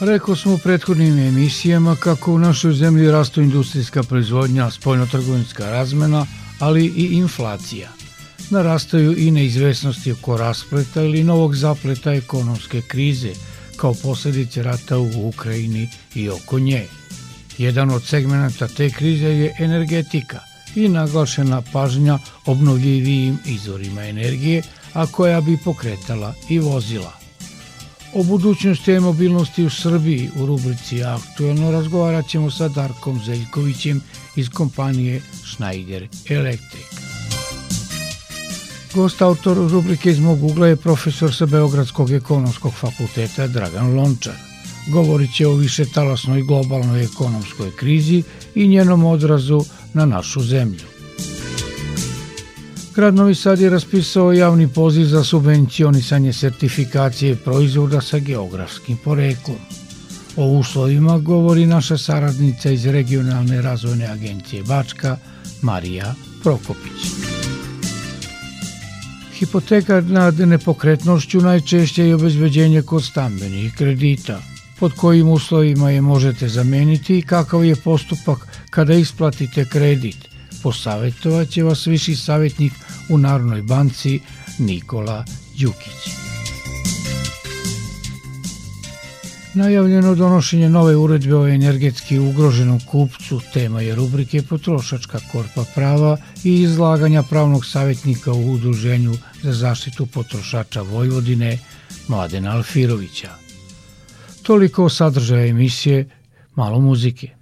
Rekao smo u prethodnim emisijama kako u našoj zemlji rastu industrijska proizvodnja, spoljnotrgovinska razmena, ali i inflacija. Narastaju i neizvesnosti oko raspleta ili novog zapleta ekonomske krize, kao posledice rata u Ukrajini i oko nje. Jedan od segmenta te krize je energetika i naglašena pažnja obnovljivijim izvorima energije, a koja bi pokretala i vozila. O budućnosti e mobilnosti u Srbiji u rubrici Aktuelno razgovarat ćemo sa Darkom Zeljkovićem iz kompanije Schneider Electric. Gost autor rubrike iz mog ugla je profesor sa Beogradskog ekonomskog fakulteta Dragan Lončar. Govorit će o višetalasnoj globalnoj ekonomskoj krizi i njenom odrazu na našu zemlju. Grad Novi Sad je raspisao javni poziv za subvencionisanje sertifikacije proizvoda sa geografskim poreklom. O uslovima govori naša saradnica iz regionalne razvojne agencije Bačka, Marija Prokopić. Hipoteka nad nepokretnošću najčešće je obezbeđenje kod stambenih kredita. Pod kojim uslovima je možete zameniti i kakav je postupak kada isplatite kredit – Posavetovat će vas viši savjetnik u Narodnoj banci Nikola Đukić. Najavljeno donošenje nove uredbe o energetski ugroženom kupcu tema je rubrike Potrošačka korpa prava i izlaganja pravnog savjetnika u Udruženju za zaštitu potrošača Vojvodine Mladena Alfirovića. Toliko o sadržaju emisije, malo muzike.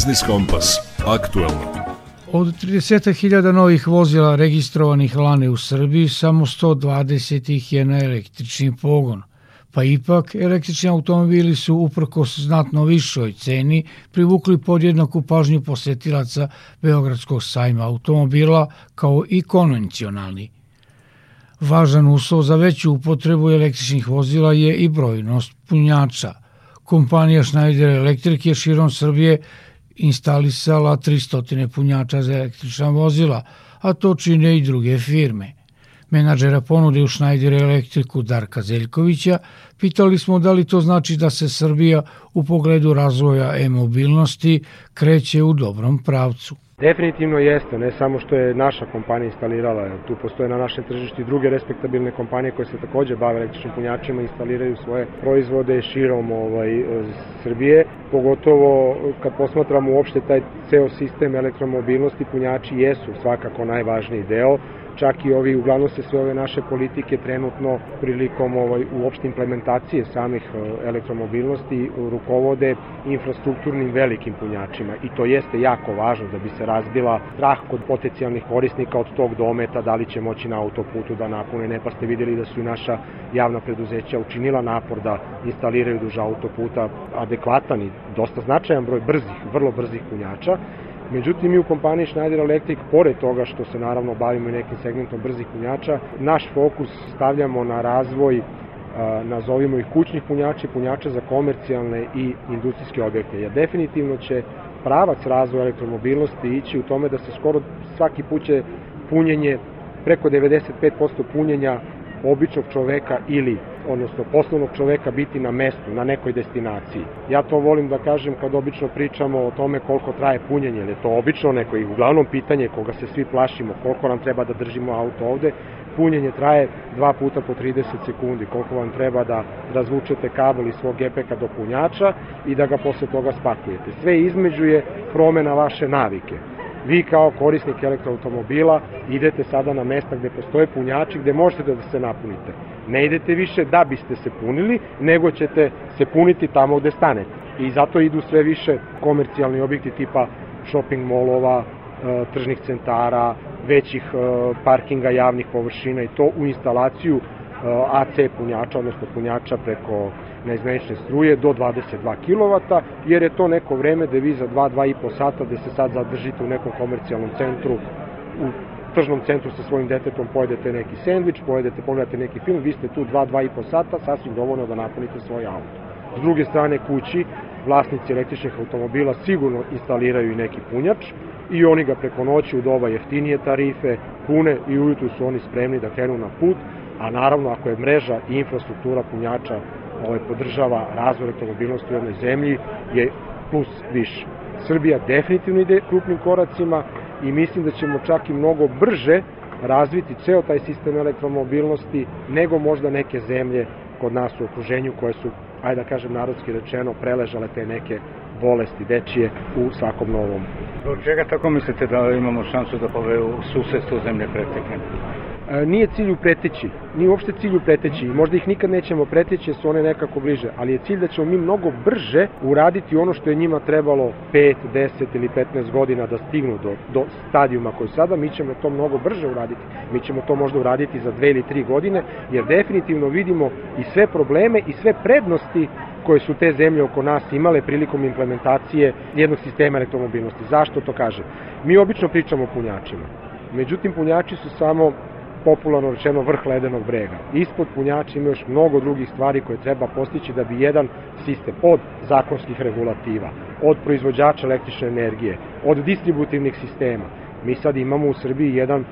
Biznis Kompas. Aktualno. Od 30.000 novih vozila registrovanih lane u Srbiji, samo 120 ih je na električni pogon. Pa ipak, električni automobili su uprkos znatno višoj ceni privukli podjednaku pažnju posetilaca Beogradskog sajma automobila kao i konvencionalni. Važan uslov za veću upotrebu električnih vozila je i brojnost punjača. Kompanija Schneider Electric je širom Srbije instalisala 300 punjača za električna vozila, a to čine i druge firme. Menadžera ponude u Schneider Elektriku Darka Zeljkovića pitali smo da li to znači da se Srbija u pogledu razvoja e-mobilnosti kreće u dobrom pravcu. Definitivno jeste, ne samo što je naša kompanija instalirala, tu postoje na našem tržištu i druge respektabilne kompanije koje se takođe bave električnim punjačima, instaliraju svoje proizvode širom ovaj, Srbije, pogotovo kad posmatramo uopšte taj ceo sistem elektromobilnosti, punjači jesu svakako najvažniji deo, čak i ovi, uglavnom se sve ove naše politike trenutno prilikom ovaj, uopšte implementacije samih e, elektromobilnosti rukovode infrastrukturnim velikim punjačima. I to jeste jako važno da bi se razbila strah kod potencijalnih korisnika od tog dometa, da li će moći na autoputu da napune, ne pa ste videli da su i naša javna preduzeća učinila napor da instaliraju duž autoputa adekvatan i dosta značajan broj brzih, vrlo brzih punjača Međutim, mi u kompaniji Schneider Electric, pored toga što se naravno bavimo i nekim segmentom brzih punjača, naš fokus stavljamo na razvoj nazovimo ih kućnih punjača i punjača za komercijalne i industrijske objekte. Jer definitivno će pravac razvoja elektromobilnosti ići u tome da se skoro svaki put će punjenje, preko 95% punjenja običnog čoveka ili odnosno poslovnog čoveka biti na mestu, na nekoj destinaciji. Ja to volim da kažem kad obično pričamo o tome koliko traje punjenje, jer je to obično neko i uglavnom pitanje koga se svi plašimo, koliko nam treba da držimo auto ovde, punjenje traje dva puta po 30 sekundi, koliko vam treba da razvučete kabel iz svog gepeka do punjača i da ga posle toga spakujete. Sve između je promena vaše navike vi kao korisnik elektroautomobila idete sada na mesta gde postoje punjači gde možete da se napunite. Ne idete više da biste se punili, nego ćete se puniti tamo gde stanete. I zato idu sve više komercijalni objekti tipa shopping molova, e, tržnih centara, većih e, parkinga javnih površina i to u instalaciju e, AC punjača, odnosno punjača preko neizmenične struje do 22 kW, jer je to neko vreme da vi za 2-2,5 sata da se sad zadržite u nekom komercijalnom centru, u tržnom centru sa svojim detetom pojedete neki sendvič, pojedete, pogledate neki film, vi ste tu 2-2,5 sata, sasvim dovoljno da napunite svoj auto. S druge strane kući, vlasnici električnih automobila sigurno instaliraju i neki punjač i oni ga preko noći u doba jeftinije tarife pune i ujutru su oni spremni da krenu na put, a naravno ako je mreža i infrastruktura punjača ovaj, podržava razvoj elektromobilnosti u jednoj zemlji je plus više. Srbija definitivno ide krupnim koracima i mislim da ćemo čak i mnogo brže razviti ceo taj sistem elektromobilnosti nego možda neke zemlje kod nas u okruženju koje su, ajde da kažem narodski rečeno, preležale te neke bolesti dečije u svakom novom. Zbog čega tako mislite da imamo šansu da pove u susedstvu zemlje pretekne? Nije cilj preteći, nije uopšte cilj preteći možda ih nikad nećemo preteći jer su one nekako bliže, ali je cilj da ćemo mi mnogo brže uraditi ono što je njima trebalo 5, 10 ili 15 godina da stignu do, do stadijuma koji sada, mi ćemo to mnogo brže uraditi. Mi ćemo to možda uraditi za 2 ili 3 godine, jer definitivno vidimo i sve probleme i sve prednosti koje su te zemlje oko nas imale prilikom implementacije jednog sistema elektromobilnosti. Zašto to kažem? Mi obično pričamo o punjačima. Međutim, punjači su samo popularno rečeno vrh ledenog brega. Ispod punjača ima još mnogo drugih stvari koje treba postići da bi jedan sistem od zakonskih regulativa, od proizvođača električne energije, od distributivnih sistema. Mi sad imamo u Srbiji jedan,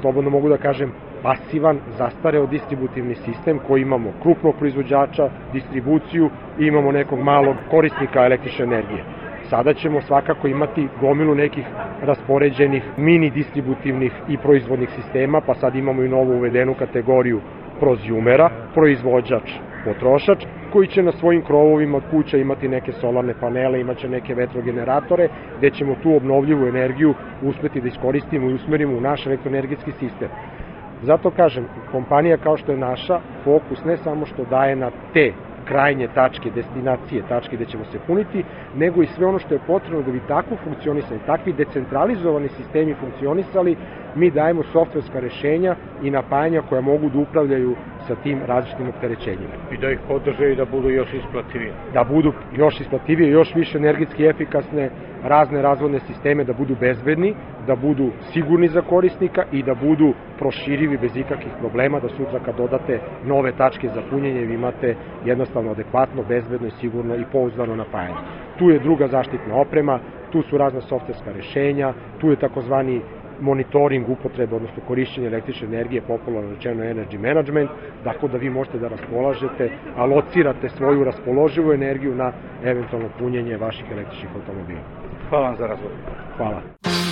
slobodno mogu da kažem, pasivan, zastareo distributivni sistem koji imamo krupnog proizvođača, distribuciju i imamo nekog malog korisnika električne energije. Sada ćemo svakako imati gomilu nekih raspoređenih mini distributivnih i proizvodnih sistema, pa sad imamo i novu uvedenu kategoriju prozjumera, proizvođač, potrošač, koji će na svojim krovovima od kuća imati neke solarne panele, imaće neke vetrogeneratore, gde ćemo tu obnovljivu energiju uspeti da iskoristimo i usmerimo u naš elektroenergetski sistem. Zato kažem, kompanija kao što je naša, fokus ne samo što daje na te krajnje tačke, destinacije, tačke gde ćemo se puniti, nego i sve ono što je potrebno da bi tako funkcionisali, takvi decentralizovani sistemi funkcionisali, mi dajemo softverska rešenja i napajanja koja mogu da upravljaju sa tim različitim opterećenjima. I da ih podrže i da budu još isplativije. Da budu još isplativije, još više energetski efikasne, razne razvodne sisteme da budu bezbedni, da budu sigurni za korisnika i da budu proširivi bez ikakvih problema, da sutra kad dodate nove tačke za punjenje vi imate jednostavno adekvatno, bezbedno i sigurno i pouzdano napajanje. Tu je druga zaštitna oprema, tu su razna softverska rešenja, tu je takozvani monitoring upotrebe, odnosno korišćenje električne energije, popularno rečeno energy management, dakle da vi možete da raspolažete, alocirate svoju raspoloživu energiju na eventualno punjenje vaših električnih automobila. Hvala vam za razgovor. Hvala.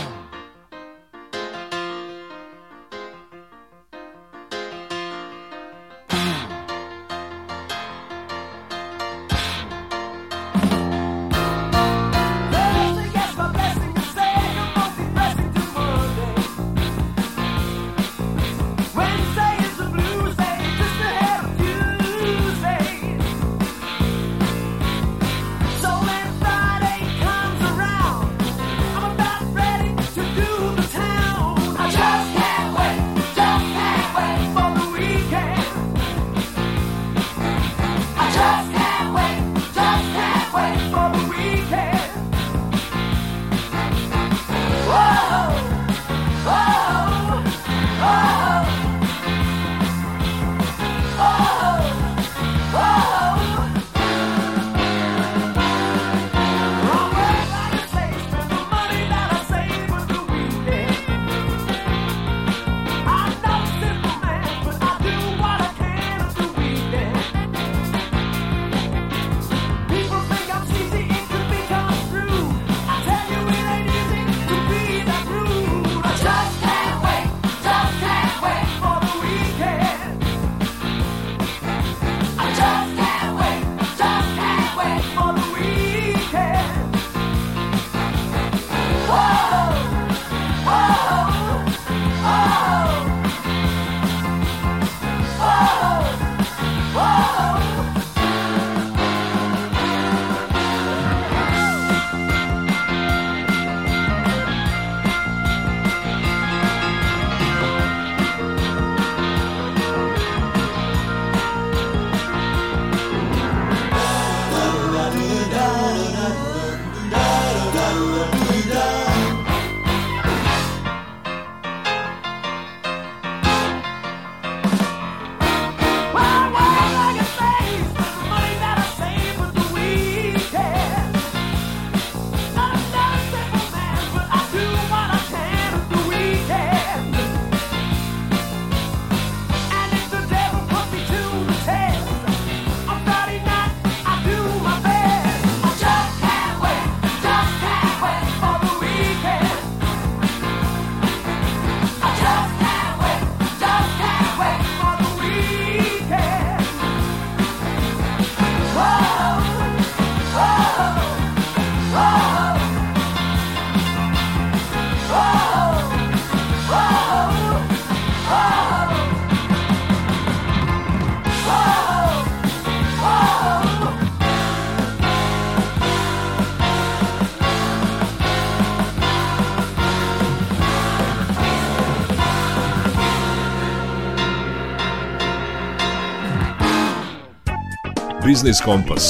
Biznis Kompas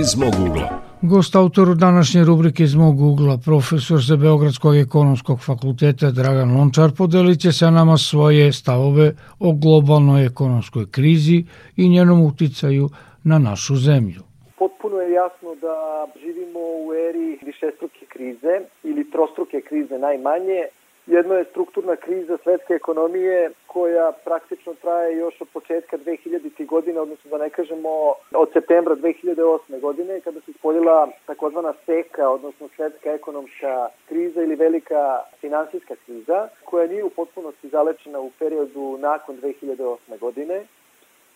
iz mog ugla. Gost autoru današnje rubrike iz mog ugla, profesor sa Beogradskog ekonomskog fakulteta Dragan Lončar, podelit će sa nama svoje stavove o globalnoj ekonomskoj krizi i njenom uticaju na našu zemlju. Potpuno je jasno da živimo u eri višestruke krize ili trostruke krize najmanje, Jedno je strukturna kriza svetske ekonomije koja praktično traje još od početka 2000. godine, odnosno da ne kažemo od septembra 2008. godine, kada se ispoljila takozvana seka, odnosno svetska ekonomska kriza ili velika finansijska kriza, koja nije u potpunosti zalečena u periodu nakon 2008. godine.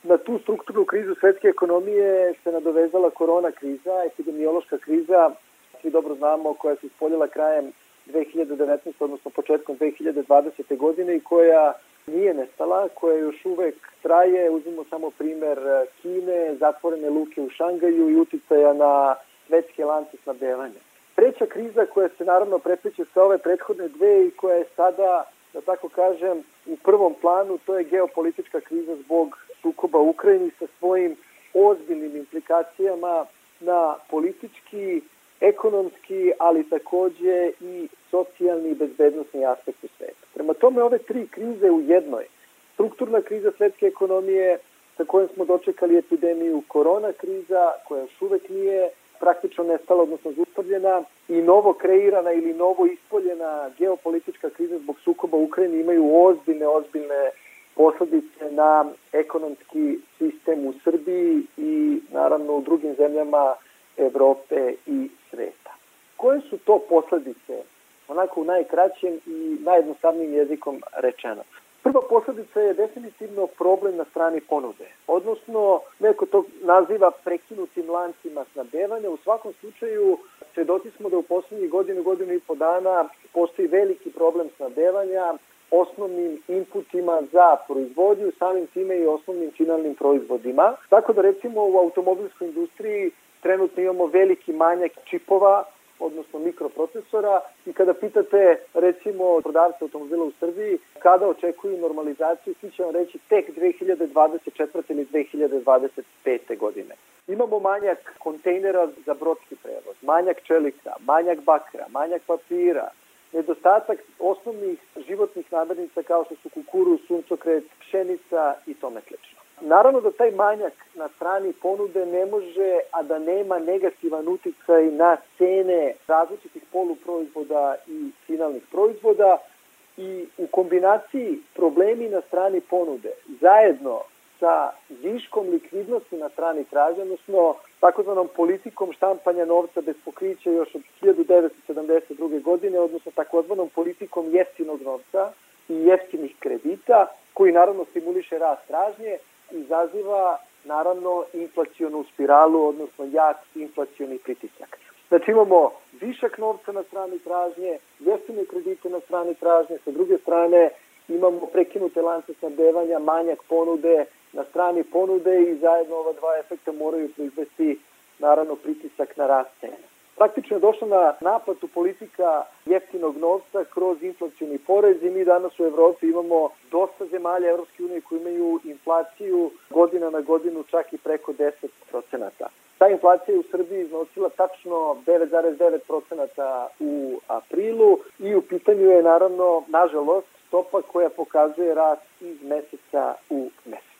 Na tu strukturnu krizu svetske ekonomije se nadovezala korona kriza, epidemiološka kriza, svi dobro znamo, koja se ispoljila krajem 2019. odnosno početkom 2020. godine i koja nije nestala, koja još uvek traje, uzmimo samo primer Kine, zatvorene luke u Šangaju i uticaja na svetske lance snabdevanja. Treća kriza koja se naravno prepliče sa ove prethodne dve i koja je sada, da tako kažem, u prvom planu, to je geopolitička kriza zbog sukoba u Ukrajini sa svojim ozbiljnim implikacijama na politički, ekonomski, ali takođe i socijalni i bezbednostni aspekt u svetu. Prema tome, ove tri krize u jednoj, strukturna kriza svetske ekonomije, sa kojom smo dočekali epidemiju korona kriza, koja još uvek nije praktično nestala, odnosno zustavljena, i novo kreirana ili novo ispoljena geopolitička kriza zbog sukoba u Ukrajini imaju ozbiljne, ozbiljne posledice na ekonomski sistem u Srbiji i naravno u drugim zemljama Evrope i sveta. Koje su to posledice, onako u najkraćem i najjednostavnijim jezikom rečeno? Prva posledica je definitivno problem na strani ponude, odnosno neko to naziva prekinutim lancima snabdevanja. U svakom slučaju svedoci smo da u poslednjih godinu, godinu i po dana postoji veliki problem snabdevanja osnovnim inputima za proizvodnju, samim time i osnovnim finalnim proizvodima. Tako da recimo u automobilskoj industriji trenutno imamo veliki manjak čipova, odnosno mikroprocesora i kada pitate recimo prodavce automobila u Srbiji kada očekuju normalizaciju, svi će vam reći tek 2024. ili 2025. godine. Imamo manjak kontejnera za brodski prevoz, manjak čelika, manjak bakra, manjak papira, nedostatak osnovnih životnih namirnica kao što su kukuru, suncokret, pšenica i tome slično. Naravno da taj manjak na strani ponude ne može, a da nema negativan uticaj na cene različitih poluproizvoda i finalnih proizvoda i u kombinaciji problemi na strani ponude zajedno sa viškom likvidnosti na strani tražnje, odnosno takozvanom politikom štampanja novca bez pokrića još od 1972. godine, odnosno takozvanom politikom jeftinog novca i jeftinih kredita, koji naravno stimuliše rast tražnje, izaziva naravno inflacionu spiralu, odnosno jak inflacioni pritisak. Znači imamo višak novca na strani tražnje, jeftine kredite na strani tražnje, sa druge strane imamo prekinute lance snabdevanja, manjak ponude na strani ponude i zajedno ova dva efekta moraju proizvesti naravno pritisak na rast cena. Praktično je došla na naplatu politika jeftinog novca kroz inflacijni porez i mi danas u Evropi imamo dosta zemalja Evropske unije koji imaju inflaciju godina na godinu čak i preko 10%. Ta inflacija u Srbiji iznosila tačno 9,9% u aprilu i u pitanju je naravno, nažalost, stopa koja pokazuje rast iz meseca u mesec.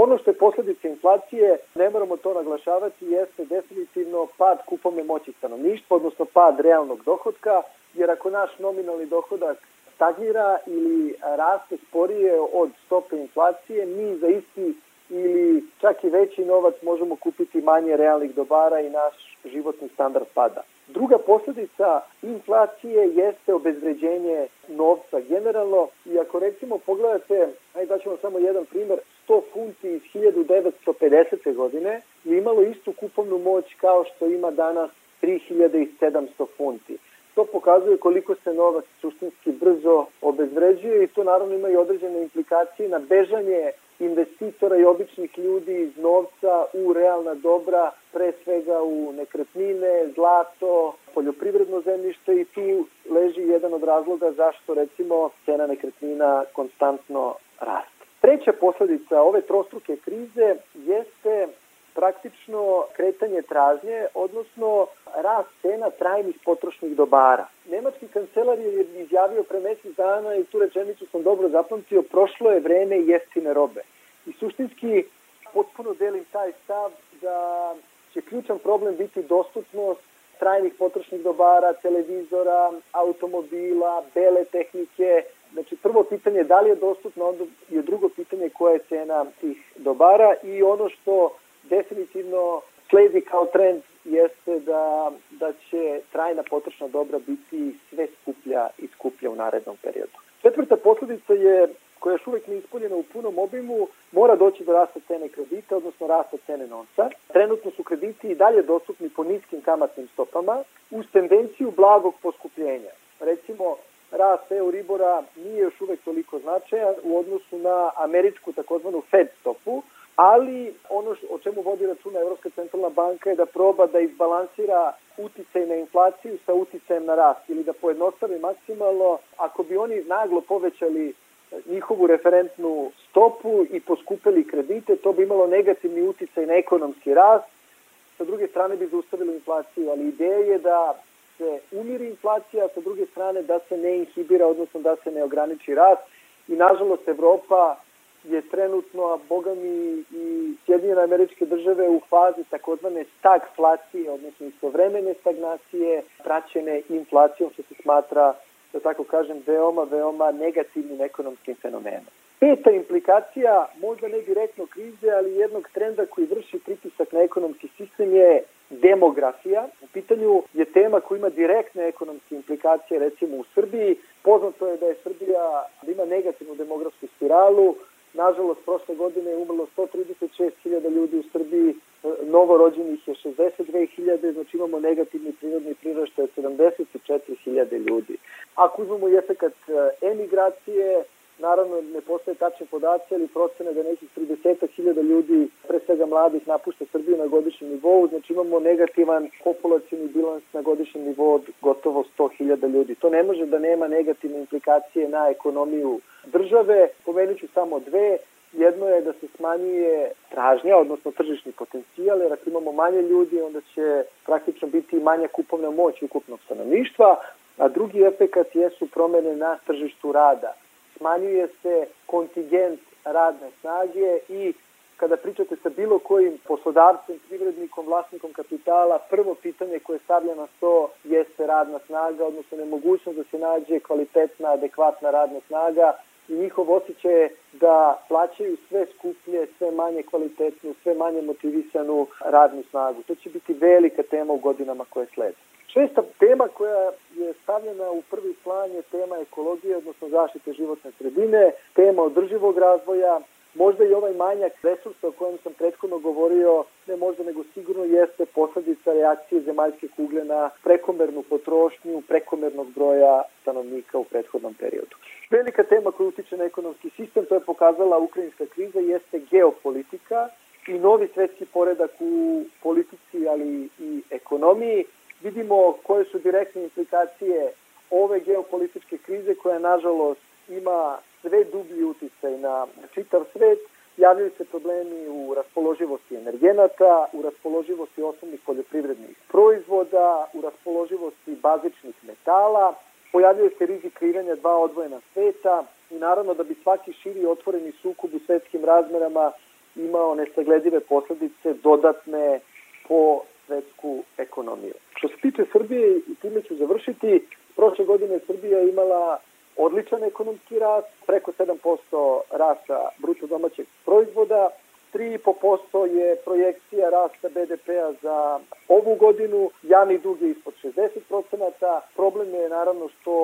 Ono što je posledica inflacije, ne moramo to naglašavati, jeste definitivno pad kupovne moći stanovništva, odnosno pad realnog dohodka, jer ako naš nominalni dohodak stagnira ili raste sporije od stope inflacije, mi za isti ili čak i veći novac možemo kupiti manje realnih dobara i naš životni standard pada. Druga posledica inflacije jeste obezvređenje novca generalno i ako recimo pogledate, ajde daćemo samo jedan primer, 100 funti iz 1950. godine je imalo istu kupovnu moć kao što ima danas 3700 funti. To pokazuje koliko se novac suštinski brzo obezvređuje i to naravno ima i određene implikacije na bežanje investitora i običnih ljudi iz novca u realna dobra, pre svega u nekretnine, zlato, poljoprivredno zemljište i tu leži jedan od razloga zašto recimo cena nekretnina konstantno raste. Treća posledica ove trostruke krize jeste praktično kretanje tražnje, odnosno rast cena trajnih potrošnih dobara. Nemački kancelar je izjavio pre mesec dana i tu rečenicu sam dobro zapamtio, prošlo je vreme jeftine robe. I suštinski potpuno delim taj stav da će ključan problem biti dostupnost trajnih potrošnih dobara, televizora, automobila, bele tehnike. Znači prvo pitanje je da li je dostupno, onda je drugo pitanje koja je cena tih dobara i ono što definitivno sledi kao trend jeste da, da će trajna potrošna dobra biti sve skuplja i skuplja u narednom periodu. Četvrta posledica je koja još uvek neispunjena u punom obimu, mora doći do rasta cene kredita, odnosno rasta cene novca. Trenutno su krediti i dalje dostupni po niskim kamatnim stopama uz tendenciju blagog poskupljenja. Recimo, rast Euribora nije još uvek toliko značajan u odnosu na američku takozvanu Fed stopu, ali ono o čemu vodi računa Evropska centralna banka je da proba da izbalansira uticaj na inflaciju sa uticajem na rast ili da pojednostavi maksimalno. Ako bi oni naglo povećali njihovu referentnu stopu i poskupili kredite, to bi imalo negativni uticaj na ekonomski rast, sa druge strane bi zaustavilo inflaciju, ali ideja je da se umiri inflacija, a sa druge strane da se ne inhibira, odnosno da se ne ograniči rast i nažalost Evropa je trenutno, a boga mi i Sjedinjene američke države u fazi takozvane stagflacije, odnosno istovremene stagnacije, praćene inflacijom, što se smatra, da tako kažem, veoma, veoma negativnim ekonomskim fenomenom. Peta implikacija, možda ne direktno krize, ali jednog trenda koji vrši pritisak na ekonomski sistem je demografija. U pitanju je tema koja ima direktne ekonomske implikacije, recimo u Srbiji. Poznato je da je Srbija da ima negativnu demografsku spiralu, Nažalost, prošle godine je umrlo 136.000 ljudi u Srbiji, novorođenih je 62.000, znači imamo negativni prirodni priraštaj od 74.000 ljudi. Ako uzmemo i efekat e, emigracije, naravno ne postoje tačne podaci, ali procene da nekih 30.000 ljudi, pre svega mladih, napušta Srbiju na godišnjem nivou, znači imamo negativan populacijni bilans na godišnjem nivou od gotovo 100.000 ljudi. To ne može da nema negativne implikacije na ekonomiju države. Pomenut ću samo dve. Jedno je da se smanjuje tražnja, odnosno tržišni potencijal, jer ako imamo manje ljudi, onda će praktično biti manja kupovna moć ukupnog stanovništva, a drugi efekat jesu promene na tržištu rada. Smanjuje se kontingent radne snage i kada pričate sa bilo kojim poslodavcem, privrednikom, vlasnikom kapitala, prvo pitanje koje stavlja na sto jeste radna snaga, odnosno nemogućnost da se nađe kvalitetna, adekvatna radna snaga i njihov osjećaj je da plaćaju sve skuplje, sve manje kvalitetnu, sve manje motivisanu radnu snagu. To će biti velika tema u godinama koje slede. Šesta tema koja je stavljena u prvi plan je tema ekologije, odnosno zaštite životne sredine, tema održivog razvoja, Možda i ovaj manjak resursa o kojem sam prethodno govorio, ne možda nego sigurno jeste posledica reakcije zemaljske kugle na prekomernu potrošnju, prekomernog broja stanovnika u prethodnom periodu. Velika tema koja utiče na ekonomski sistem, to je pokazala ukrajinska kriza, jeste geopolitika i novi svetski poredak u politici, ali i ekonomiji. Vidimo koje su direktne implikacije ove geopolitičke krize koja nažalost ima sve dublji uticaj na čitav svet, javljaju se problemi u raspoloživosti energenata, u raspoloživosti osnovnih poljoprivrednih proizvoda, u raspoloživosti bazičnih metala, pojavljuje se rizik kreiranja dva odvojena sveta i naravno da bi svaki širi otvoreni sukup u svetskim razmerama imao nesagledive posledice dodatne po svetsku ekonomiju. Što se tiče Srbije, i time ću završiti, prošle godine Srbija imala odličan ekonomski rast, preko 7% rasta bruto domaćeg proizvoda, 3,5% je projekcija rasta BDP-a za ovu godinu, javni dug je ispod 60%, problem je naravno što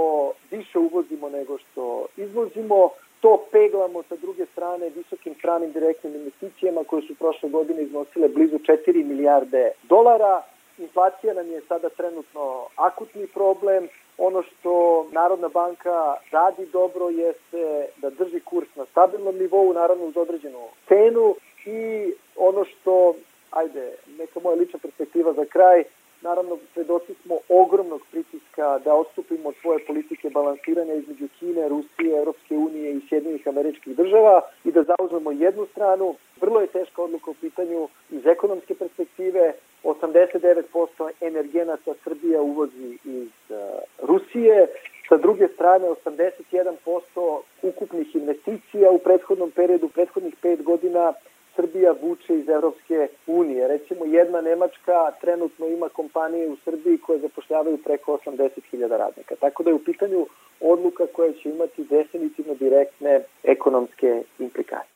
više uvozimo nego što izvozimo, to peglamo sa druge strane visokim stranim direktnim investicijama koje su prošle godine iznosile blizu 4 milijarde dolara, inflacija nam je sada trenutno akutni problem, Ono što Narodna banka radi dobro jeste da drži kurs na stabilnom nivou, naravno uz određenu cenu. I ono što, ajde, neka moja lična perspektiva za kraj, naravno svedoci smo ogromnog pritiska da odstupimo od svoje politike balansiranja između Kine, Rusije, Europske unije i Sjedinjenih američkih država i da zauzmemo jednu stranu. Vrlo je teška odluka u pitanju iz ekonomske perspektive, 89% energenata Srbija uvozi iz uh, Rusije, sa druge strane 81% ukupnih investicija u prethodnom periodu, prethodnih 5 godina Srbija vuče iz Evropske unije. Recimo jedna Nemačka trenutno ima kompanije u Srbiji koje zapošljavaju preko 80.000 radnika. Tako da je u pitanju odluka koja će imati definitivno direktne ekonomske implikacije.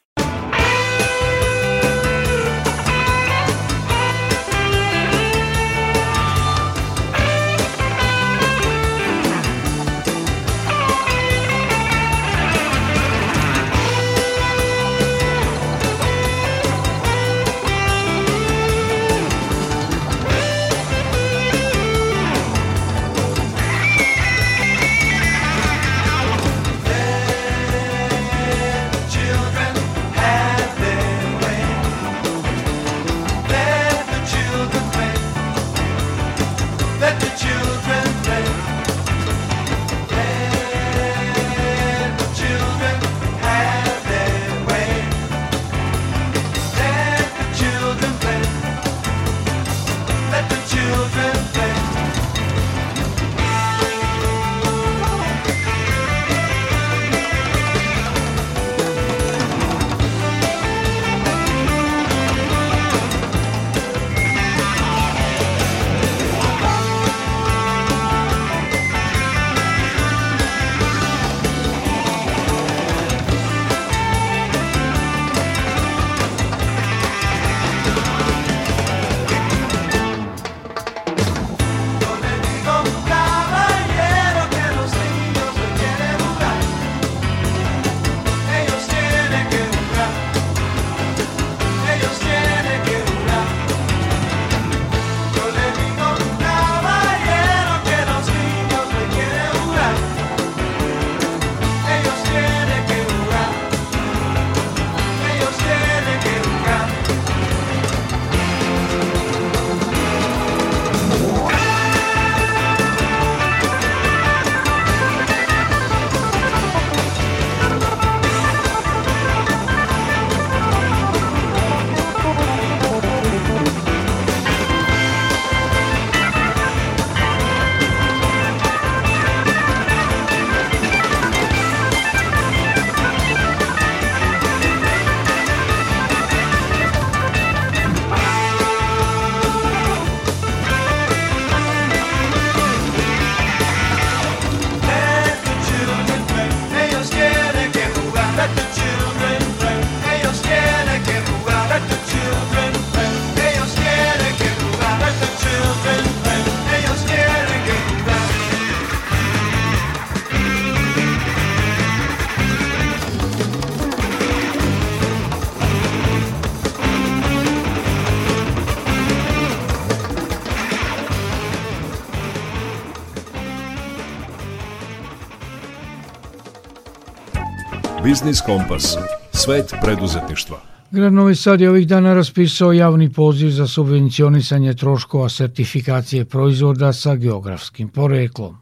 Biznis Kompas. Svet preduzetništva. Grad Novi Sad je ovih dana raspisao javni poziv za subvencionisanje troškova sertifikacije proizvoda sa geografskim poreklom.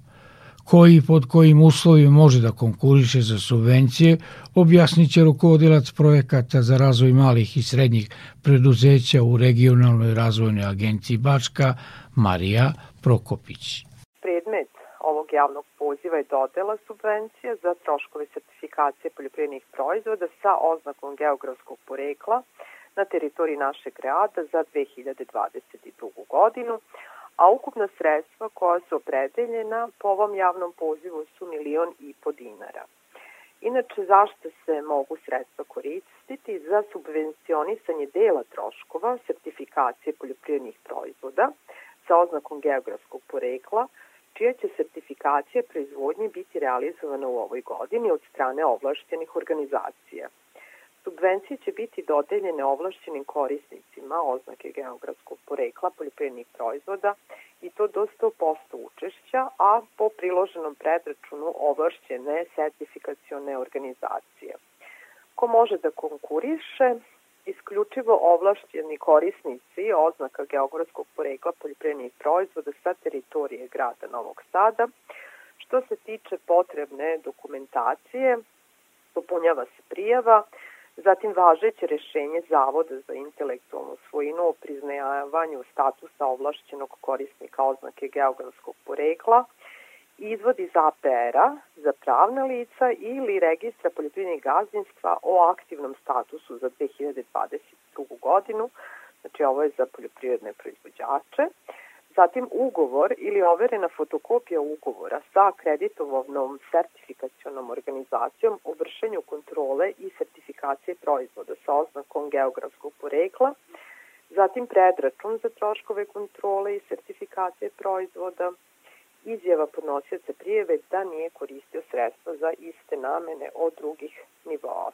Koji pod kojim uslovima može da konkuriše za subvencije, objasnit će rukovodilac projekata za razvoj malih i srednjih preduzeća u regionalnoj razvojnoj agenciji Bačka, Marija Prokopić ovog javnog poziva je dodela subvencija za troškove sertifikacije poljoprivrednih proizvoda sa oznakom geografskog porekla na teritoriji našeg grada za 2022. godinu, a ukupna sredstva koja su opredeljena po ovom javnom pozivu su milion i po dinara. Inače, zašto se mogu sredstva koristiti za subvencionisanje dela troškova sertifikacije poljoprivrednih proizvoda sa oznakom geografskog porekla, čija će sertifikacija proizvodnje biti realizovana u ovoj godini od strane ovlašćenih organizacija. Subvencije će biti dodeljene ovlašćenim korisnicima oznake geografskog porekla poljoprivrednih proizvoda i to do 100% učešća, a po priloženom predračunu ovlašćene sertifikacione organizacije. Ko može da konkuriše? Isključivo ovlašćeni korisnici oznaka geografskog porekla poljoprivrednih proizvoda sa teritorije grada Novog Sada. Što se tiče potrebne dokumentacije, dopunjava se prijava, zatim važeće rešenje Zavoda za intelektualnu svojinu o priznajavanju statusa ovlašćenog korisnika oznake geografskog porekla, izvod iz APR-a za pravna lica ili registra poljoprivrednih gazdinstva o aktivnom statusu za 2022. godinu, znači ovo je za poljoprivredne proizvođače, zatim ugovor ili overena fotokopija ugovora sa akreditovovnom sertifikacionom organizacijom o vršenju kontrole i sertifikacije proizvoda sa oznakom geografskog porekla, zatim predračun za troškove kontrole i sertifikacije proizvoda, izjava podnosioca prijeve da nije koristio sredstva za iste namene od drugih nivoa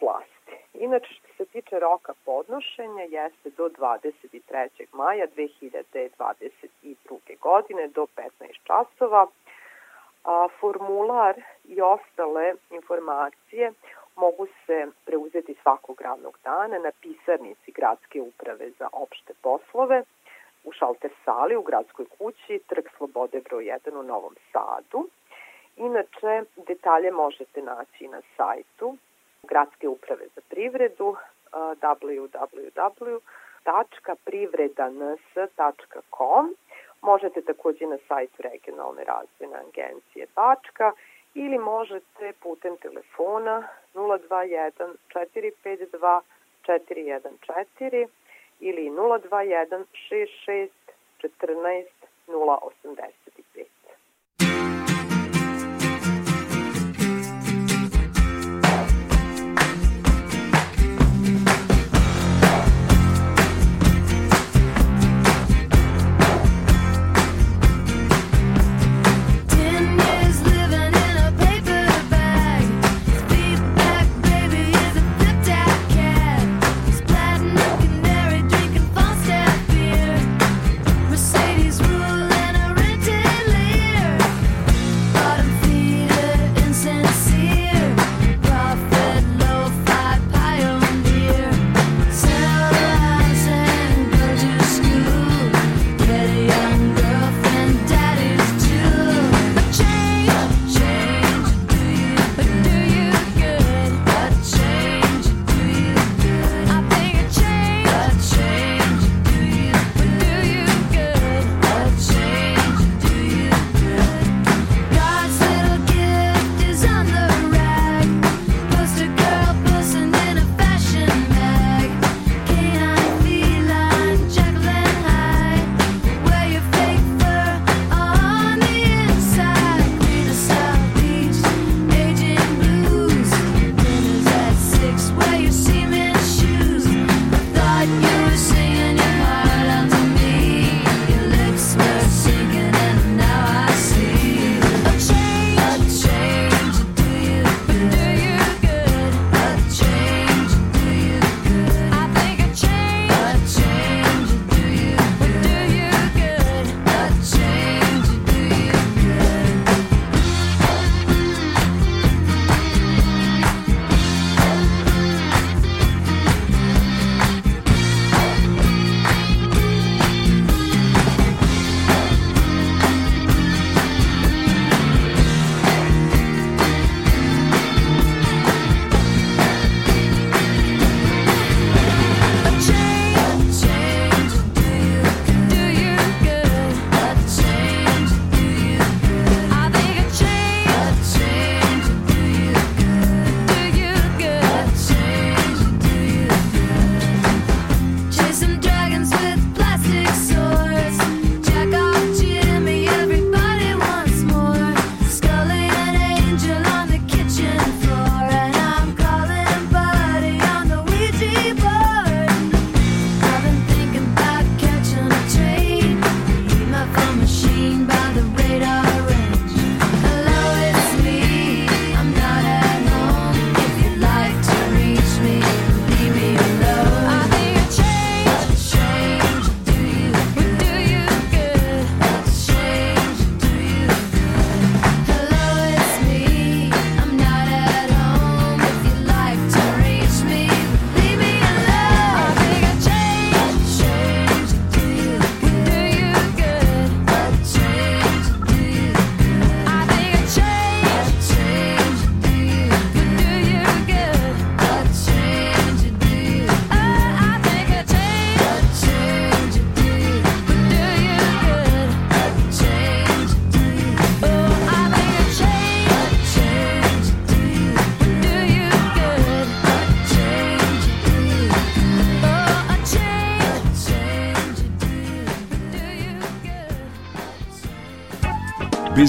vlasti. Inače, što se tiče roka podnošenja, jeste do 23. maja 2022. godine do 15 časova. A, formular i ostale informacije mogu se preuzeti svakog radnog dana na pisarnici Gradske uprave za opšte poslove – u šalter sali u gradskoj kući, Trg Slobode broj 1 u Novom Sadu. Inače, detalje možete naći na sajtu Gradske uprave za privredu www.privredans.com Možete takođe na sajtu regionalne razvojne agencije Bačka ili možete putem telefona 021 452 414 ili 021 66 14 085.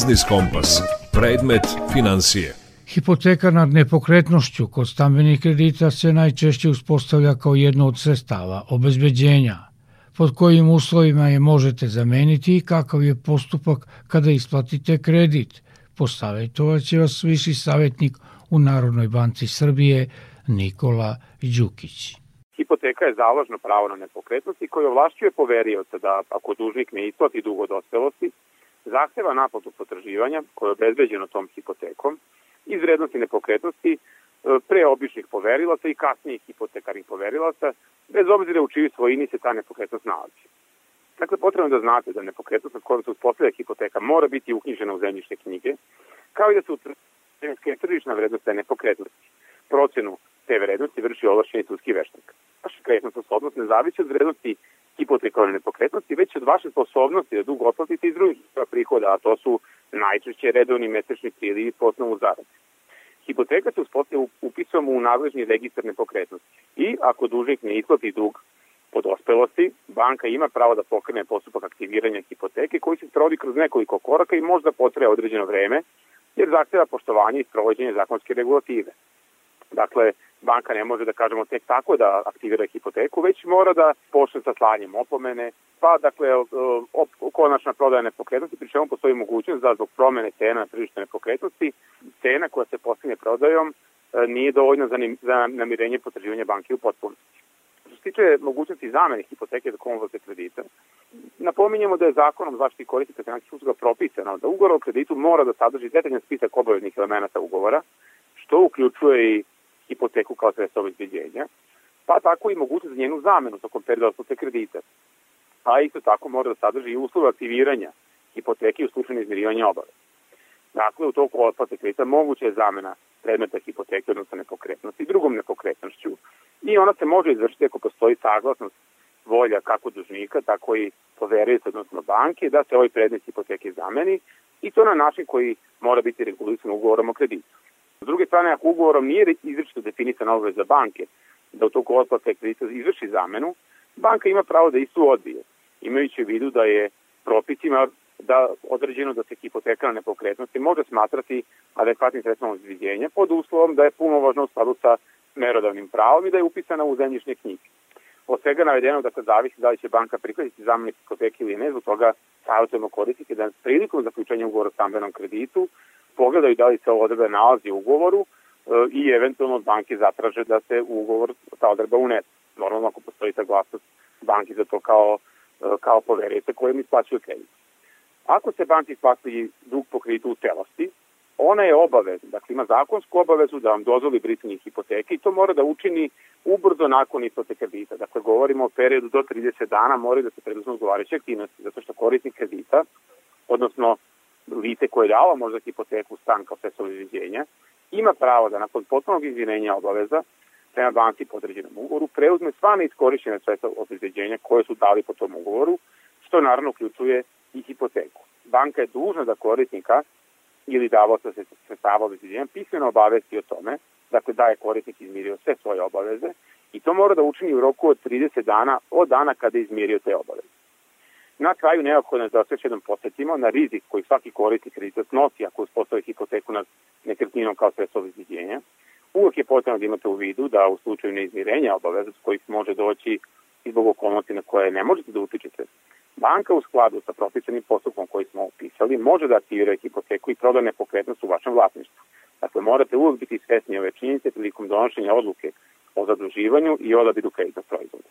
Biznis Kompas. Predmet financije. Hipoteka nad nepokretnošću kod stambenih kredita se najčešće uspostavlja kao jedno od sredstava obezbeđenja. Pod kojim uslovima je možete zameniti i kakav je postupak kada isplatite kredit. Postavitovaće vas viši savjetnik u Narodnoj banci Srbije Nikola Đukić. Hipoteka je založno pravo na nepokretnosti koje ovlašćuje poverioca da ako dužnik ne isplati dugo dospelosti, zahteva naplatu potraživanja koje je obezbeđeno tom hipotekom iz vrednosti nepokretnosti e, pre običnih poverilaca i kasnijih hipotekarnih poverilaca, bez obzira u čiji svojini se ta nepokretnost nalazi. Dakle, potrebno da znate da nepokretnost na kojom se uspostavlja hipoteka mora biti uknjižena u zemljišne knjige, kao i da se utvrđenske tržišna vrednost te nepokretnosti. Procenu te vrednosti vrši ovlašćeni sudski veštak. Vaša kreditna sposobnost ne zavisi od vrednosti hipotekovane nepokretnosti, već od vaše sposobnosti da dug otplatite iz drugih prihoda, a to su najčešće redovni mesečni prilivi po osnovu zarade. Hipoteka se upisom u nadležni registar nepokretnosti i ako dužnik ne isplati dug po dospelosti, banka ima pravo da pokrene postupak aktiviranja hipoteke koji se sprovodi kroz nekoliko koraka i možda potraje određeno vreme, jer zahteva poštovanje i sprovođenje zakonske regulative. Dakle, banka ne može da kažemo tek tako da aktivira hipoteku, već mora da počne sa slanjem opomene, pa dakle op, konačna prodaja nepokretnosti, pri čemu postoji mogućnost da zbog promene cena na tržište nepokretnosti, cena koja se postigne prodajom e, nije dovoljna za, za namirenje potraživanja banke u potpunosti. Što se tiče mogućnosti zamene hipoteke za konvolite kredita, napominjemo da je zakonom zaštiti korisnika financijskih usluga propisano da ugovor o kreditu mora da sadrži detaljan spisak obaveznih elemenata ugovora, što uključuje i hipoteku kao sredstvo obezbeđenja, pa tako i mogućnost za njenu zamenu tokom perioda otplate kredita. A isto tako mora da sadrži i uslove aktiviranja hipoteke u slučaju izmirivanja obave. Dakle, u toku otplate kredita moguća je zamena predmeta hipoteke, odnosno nepokretnosti, drugom nepokretnošću i ona se može izvršiti ako postoji saglasnost volja kako dužnika, tako i poverioca, odnosno banke, da se ovaj predmet hipoteke zameni i to na način koji mora biti regulisan ugovorom o kreditu. S druge strane, ako ugovorom nije izrečito definisana obaveza banke da u toku otplate kredita izvrši zamenu, banka ima pravo da istu odbije, imajući u vidu da je propisima da određeno da se hipoteka na nepokretnosti može smatrati adekvatnim sredstvom obezbeđenja pod uslovom da je puno važno u skladu sa merodavnim pravom i da je upisana u zemljišne knjige. Od svega navedenog da se zavisi da li će banka prihvatiti zamenu hipoteke ili ne, zbog toga savjetujemo korisnike da prilikom zaključenja ugovora o stambenom kreditu pogledaju da li se odredba nalazi u ugovoru e, i eventualno od banke zatraže da se u ugovor ta odredba unese. Normalno ako postoji saglasnost banki za to kao, e, kao koje mi isplaćuju kredit. Ako se banki isplati dug po kreditu u celosti, ona je obavezna, dakle ima zakonsku obavezu da vam dozvoli brisanje hipoteke i to mora da učini ubrzo nakon isplate kredita. Dakle, govorimo o periodu do 30 dana moraju da se preduzme odgovarajuće aktivnosti, zato što korisnik kredita, odnosno lice koje je dalo možda hipoteku stan kao sredstvo obezbeđenja, ima pravo da nakon potpunog izvinenja obaveza prema banci po određenom ugovoru preuzme sva neiskorišćene sredstva obezbeđenja koje su dali po tom ugovoru, što naravno uključuje i hipoteku. Banka je dužna da korisnika ili davoca sredstava obezbeđenja pismeno obavesti o tome, dakle da je korisnik izmirio sve svoje obaveze i to mora da učini u roku od 30 dana od dana kada je izmirio te obaveze. Na kraju da se jednom posetimo na rizik koji svaki korisnik kredita snosi ako uspostavi hipoteku nad nekretninom kao sredstvo obezbeđenja. Uvijek je potrebno da imate u vidu da u slučaju neizmirenja obaveza s kojih može doći i zbog okolnosti na koje ne možete da utičete, banka u skladu sa propisanim postupom koji smo opisali može da aktivira hipoteku i proda nepokretnost u vašem vlasništvu. Dakle, morate uvijek biti svesni ove činjenice prilikom donošenja odluke o zaduživanju i odabiru kreditnog proizvoda.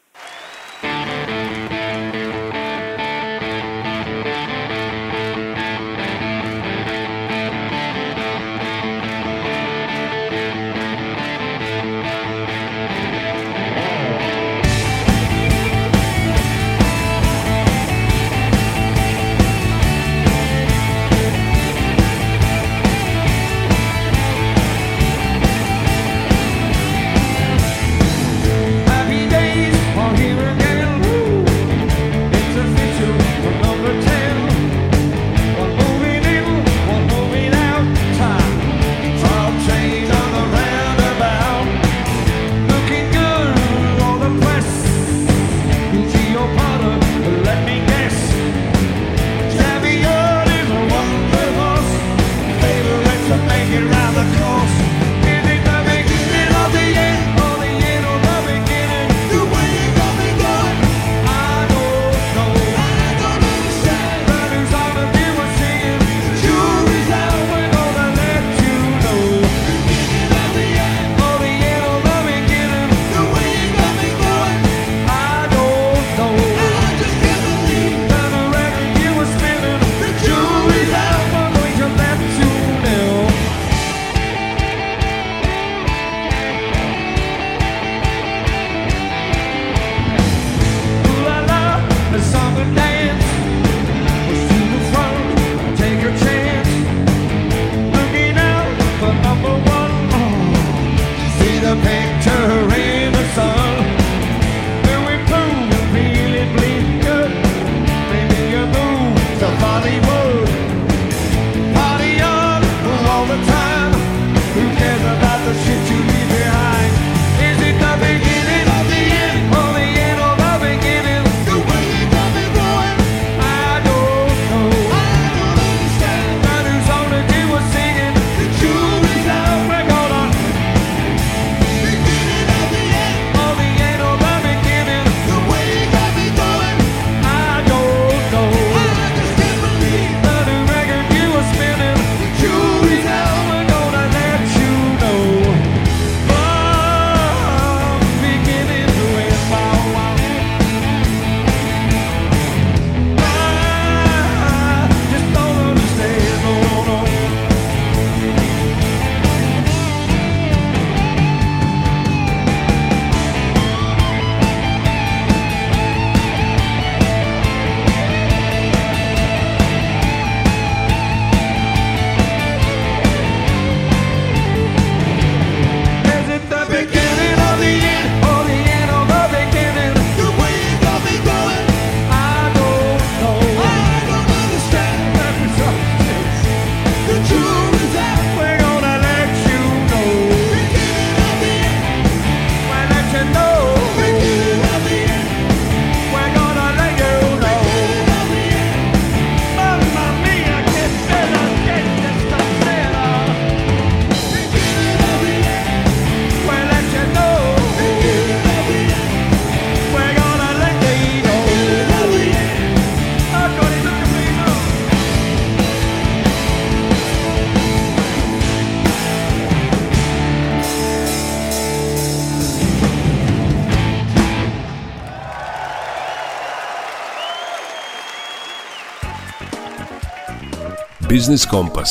Biznis Kompas.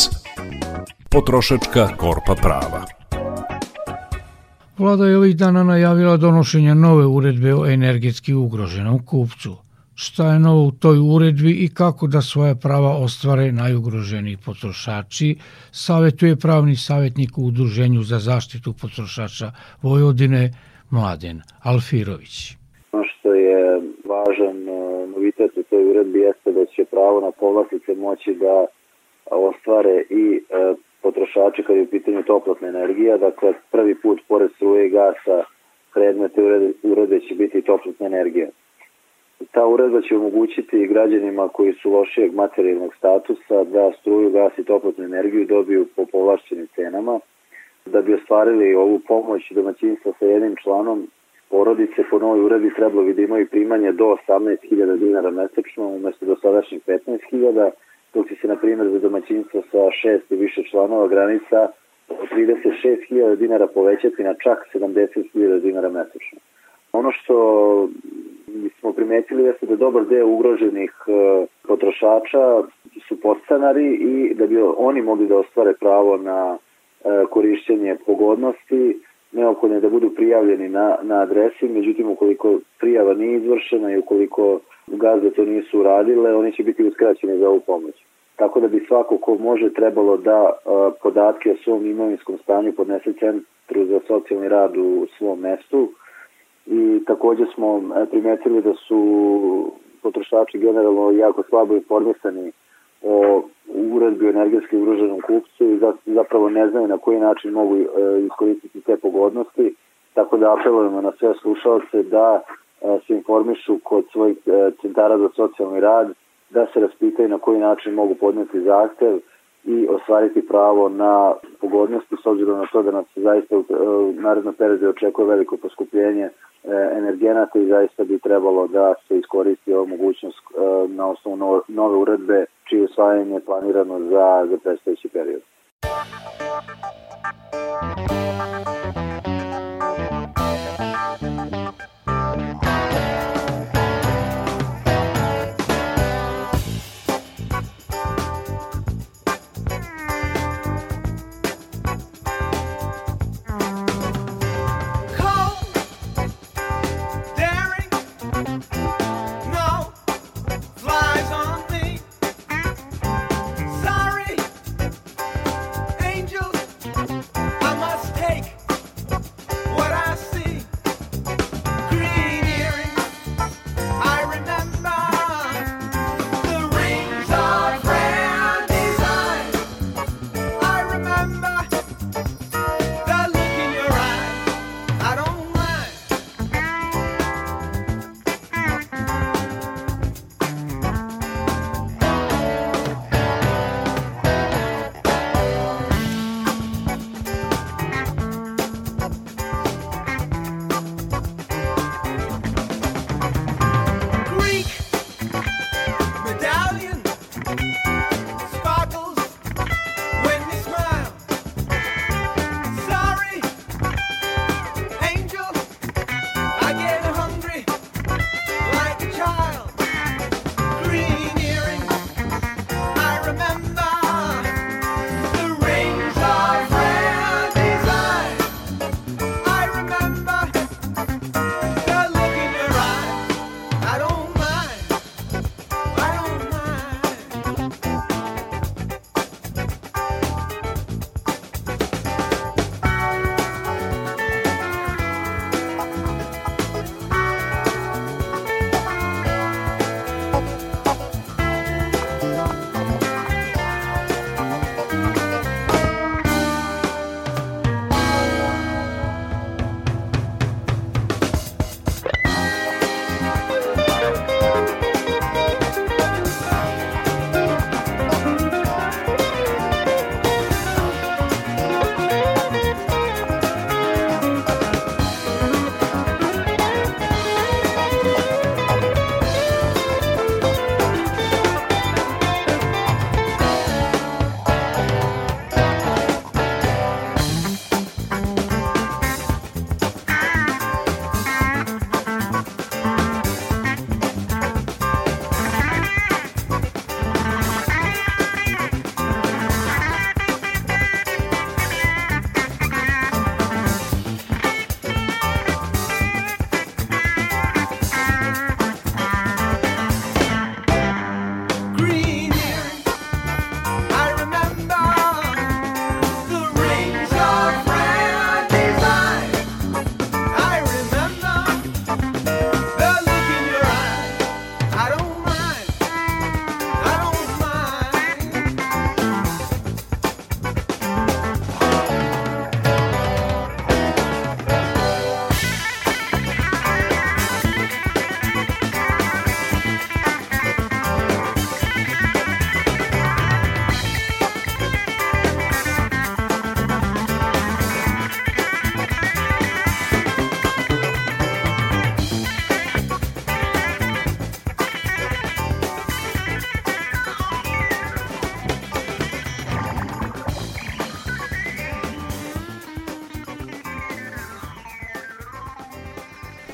Potrošačka korpa prava. Vlada je ovih dana najavila donošenje nove uredbe o energetski ugroženom kupcu. Šta je novo u toj uredbi i kako da svoje prava ostvare najugroženiji potrošači, savetuje pravni savjetnik u Udruženju za zaštitu potrošača Vojvodine Mladen Alfirović. Ono što je važan e, novitet u toj uredbi jeste da će pravo na povlastice moći da ostvare i e, potrošači kad je u pitanju toplotna energija, dakle prvi put pored struje i gasa predmete urede će biti toplotna energija. Ta uredba će omogućiti građanima koji su lošijeg materijalnog statusa da struju, gas i toplotnu energiju dobiju po povlašćenim cenama. Da bi ostvarili ovu pomoć domaćinstva sa jednim članom porodice po novoj uredbi trebalo bi da imaju primanje do 18.000 dinara mesečno umesto do sadašnjih 15.000 dok će se, na primjer, za domaćinstvo sa šest i više članova granica od 36.000 dinara povećati na čak 70.000 dinara mesečno. Ono što smo primetili jeste da dobar deo ugroženih e, potrošača su podstanari i da bi oni mogli da ostvare pravo na e, korišćenje pogodnosti, neophodno je da budu prijavljeni na, na adresi, međutim ukoliko prijava nije izvršena i ukoliko gazde to nisu uradile, oni će biti uskraćeni za ovu pomoć. Tako da bi svako ko može trebalo da podatke o svom imovinskom stanju podnese centru za socijalni rad u svom mestu. I takođe smo e, primetili da su potrošači generalno jako slabo informisani o uredbi o energetski ugroženom kupcu i zapravo ne znaju na koji način mogu e, iskoristiti te pogodnosti, tako da apelujemo na sve slušalce da e, se informišu kod svojih centara za socijalni rad da se raspitaju na koji način mogu podneti zahtev i ostvariti pravo na pogodnosti s obzirom na to da nas zaista u narednom periodu očekuje veliko poskupljenje e, energenata i zaista bi trebalo da se iskoristi ova mogućnost e, na osnovu nove uredbe čije usvajanje je planirano za, za predstojeći period. I must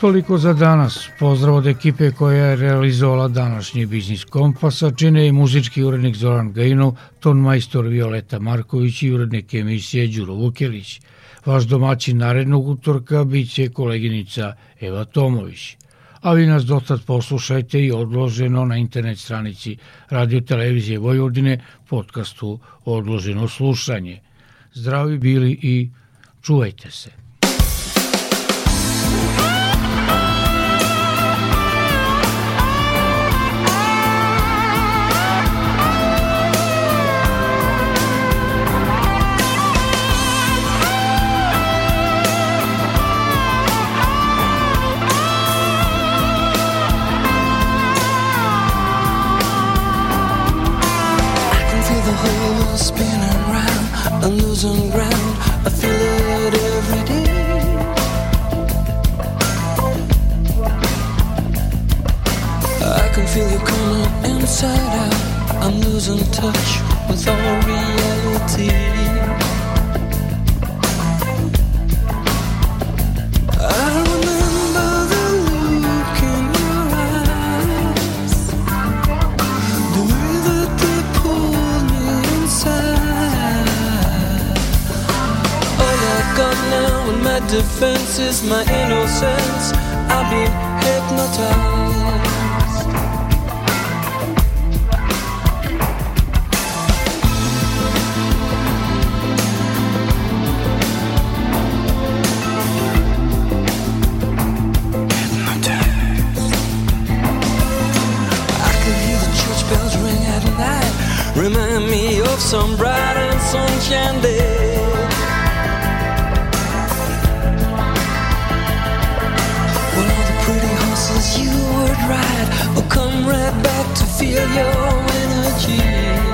Toliko za danas. Pozdrav od ekipe koja je realizovala današnji Biznis Kompasa, čine i muzički urednik Zoran Gajino, ton majstor Violeta Marković i urednik emisije Đuro Vukelić. Vaš domaćin narednog utorka bit će koleginica Eva Tomović. A vi nas dotad poslušajte i odloženo na internet stranici Radio Televizije Vojvodine podcastu Odloženo slušanje. Zdravi bili i čuvajte se. Remind me of some bright and sunshine day. When all the pretty horses you would ride will come right back to feel your energy.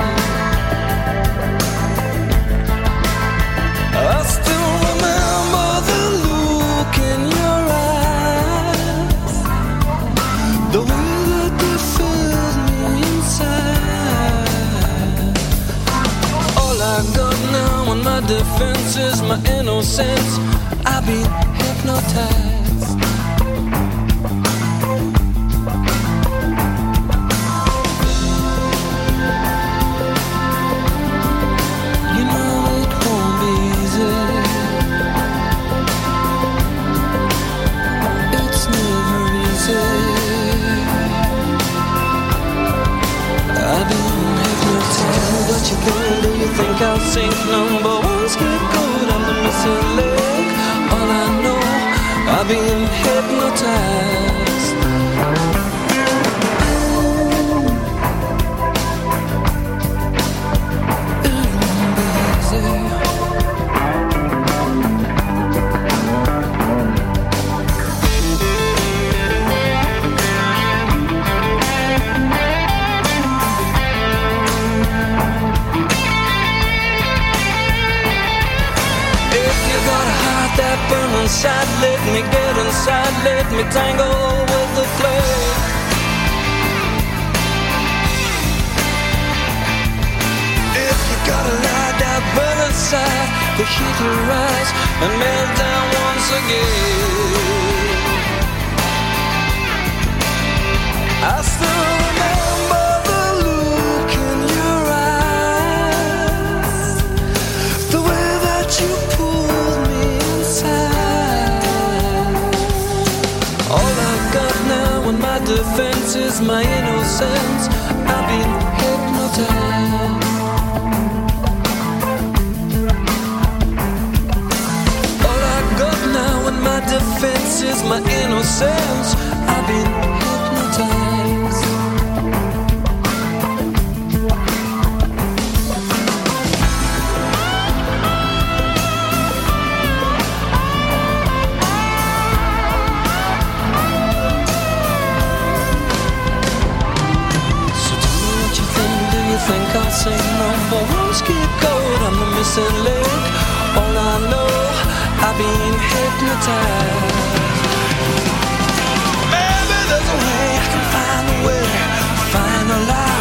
defenses, my innocence. I've been hypnotized. you think? Do you think I'll sink? Number one scapegoat, I'm the missing link. All I know, I've been hypnotized. inside, let me get inside, let me tangle with the flame. If you gotta lie down, burn inside, the heat will rise and melt down once again. I still is my innocence. I've been hypnotized. All I got now in my defense is my innocence. I've been sing on for one skip code I'm the missing link. All I know, I've been hypnotized. Maybe there's a way I can find a way Find a light.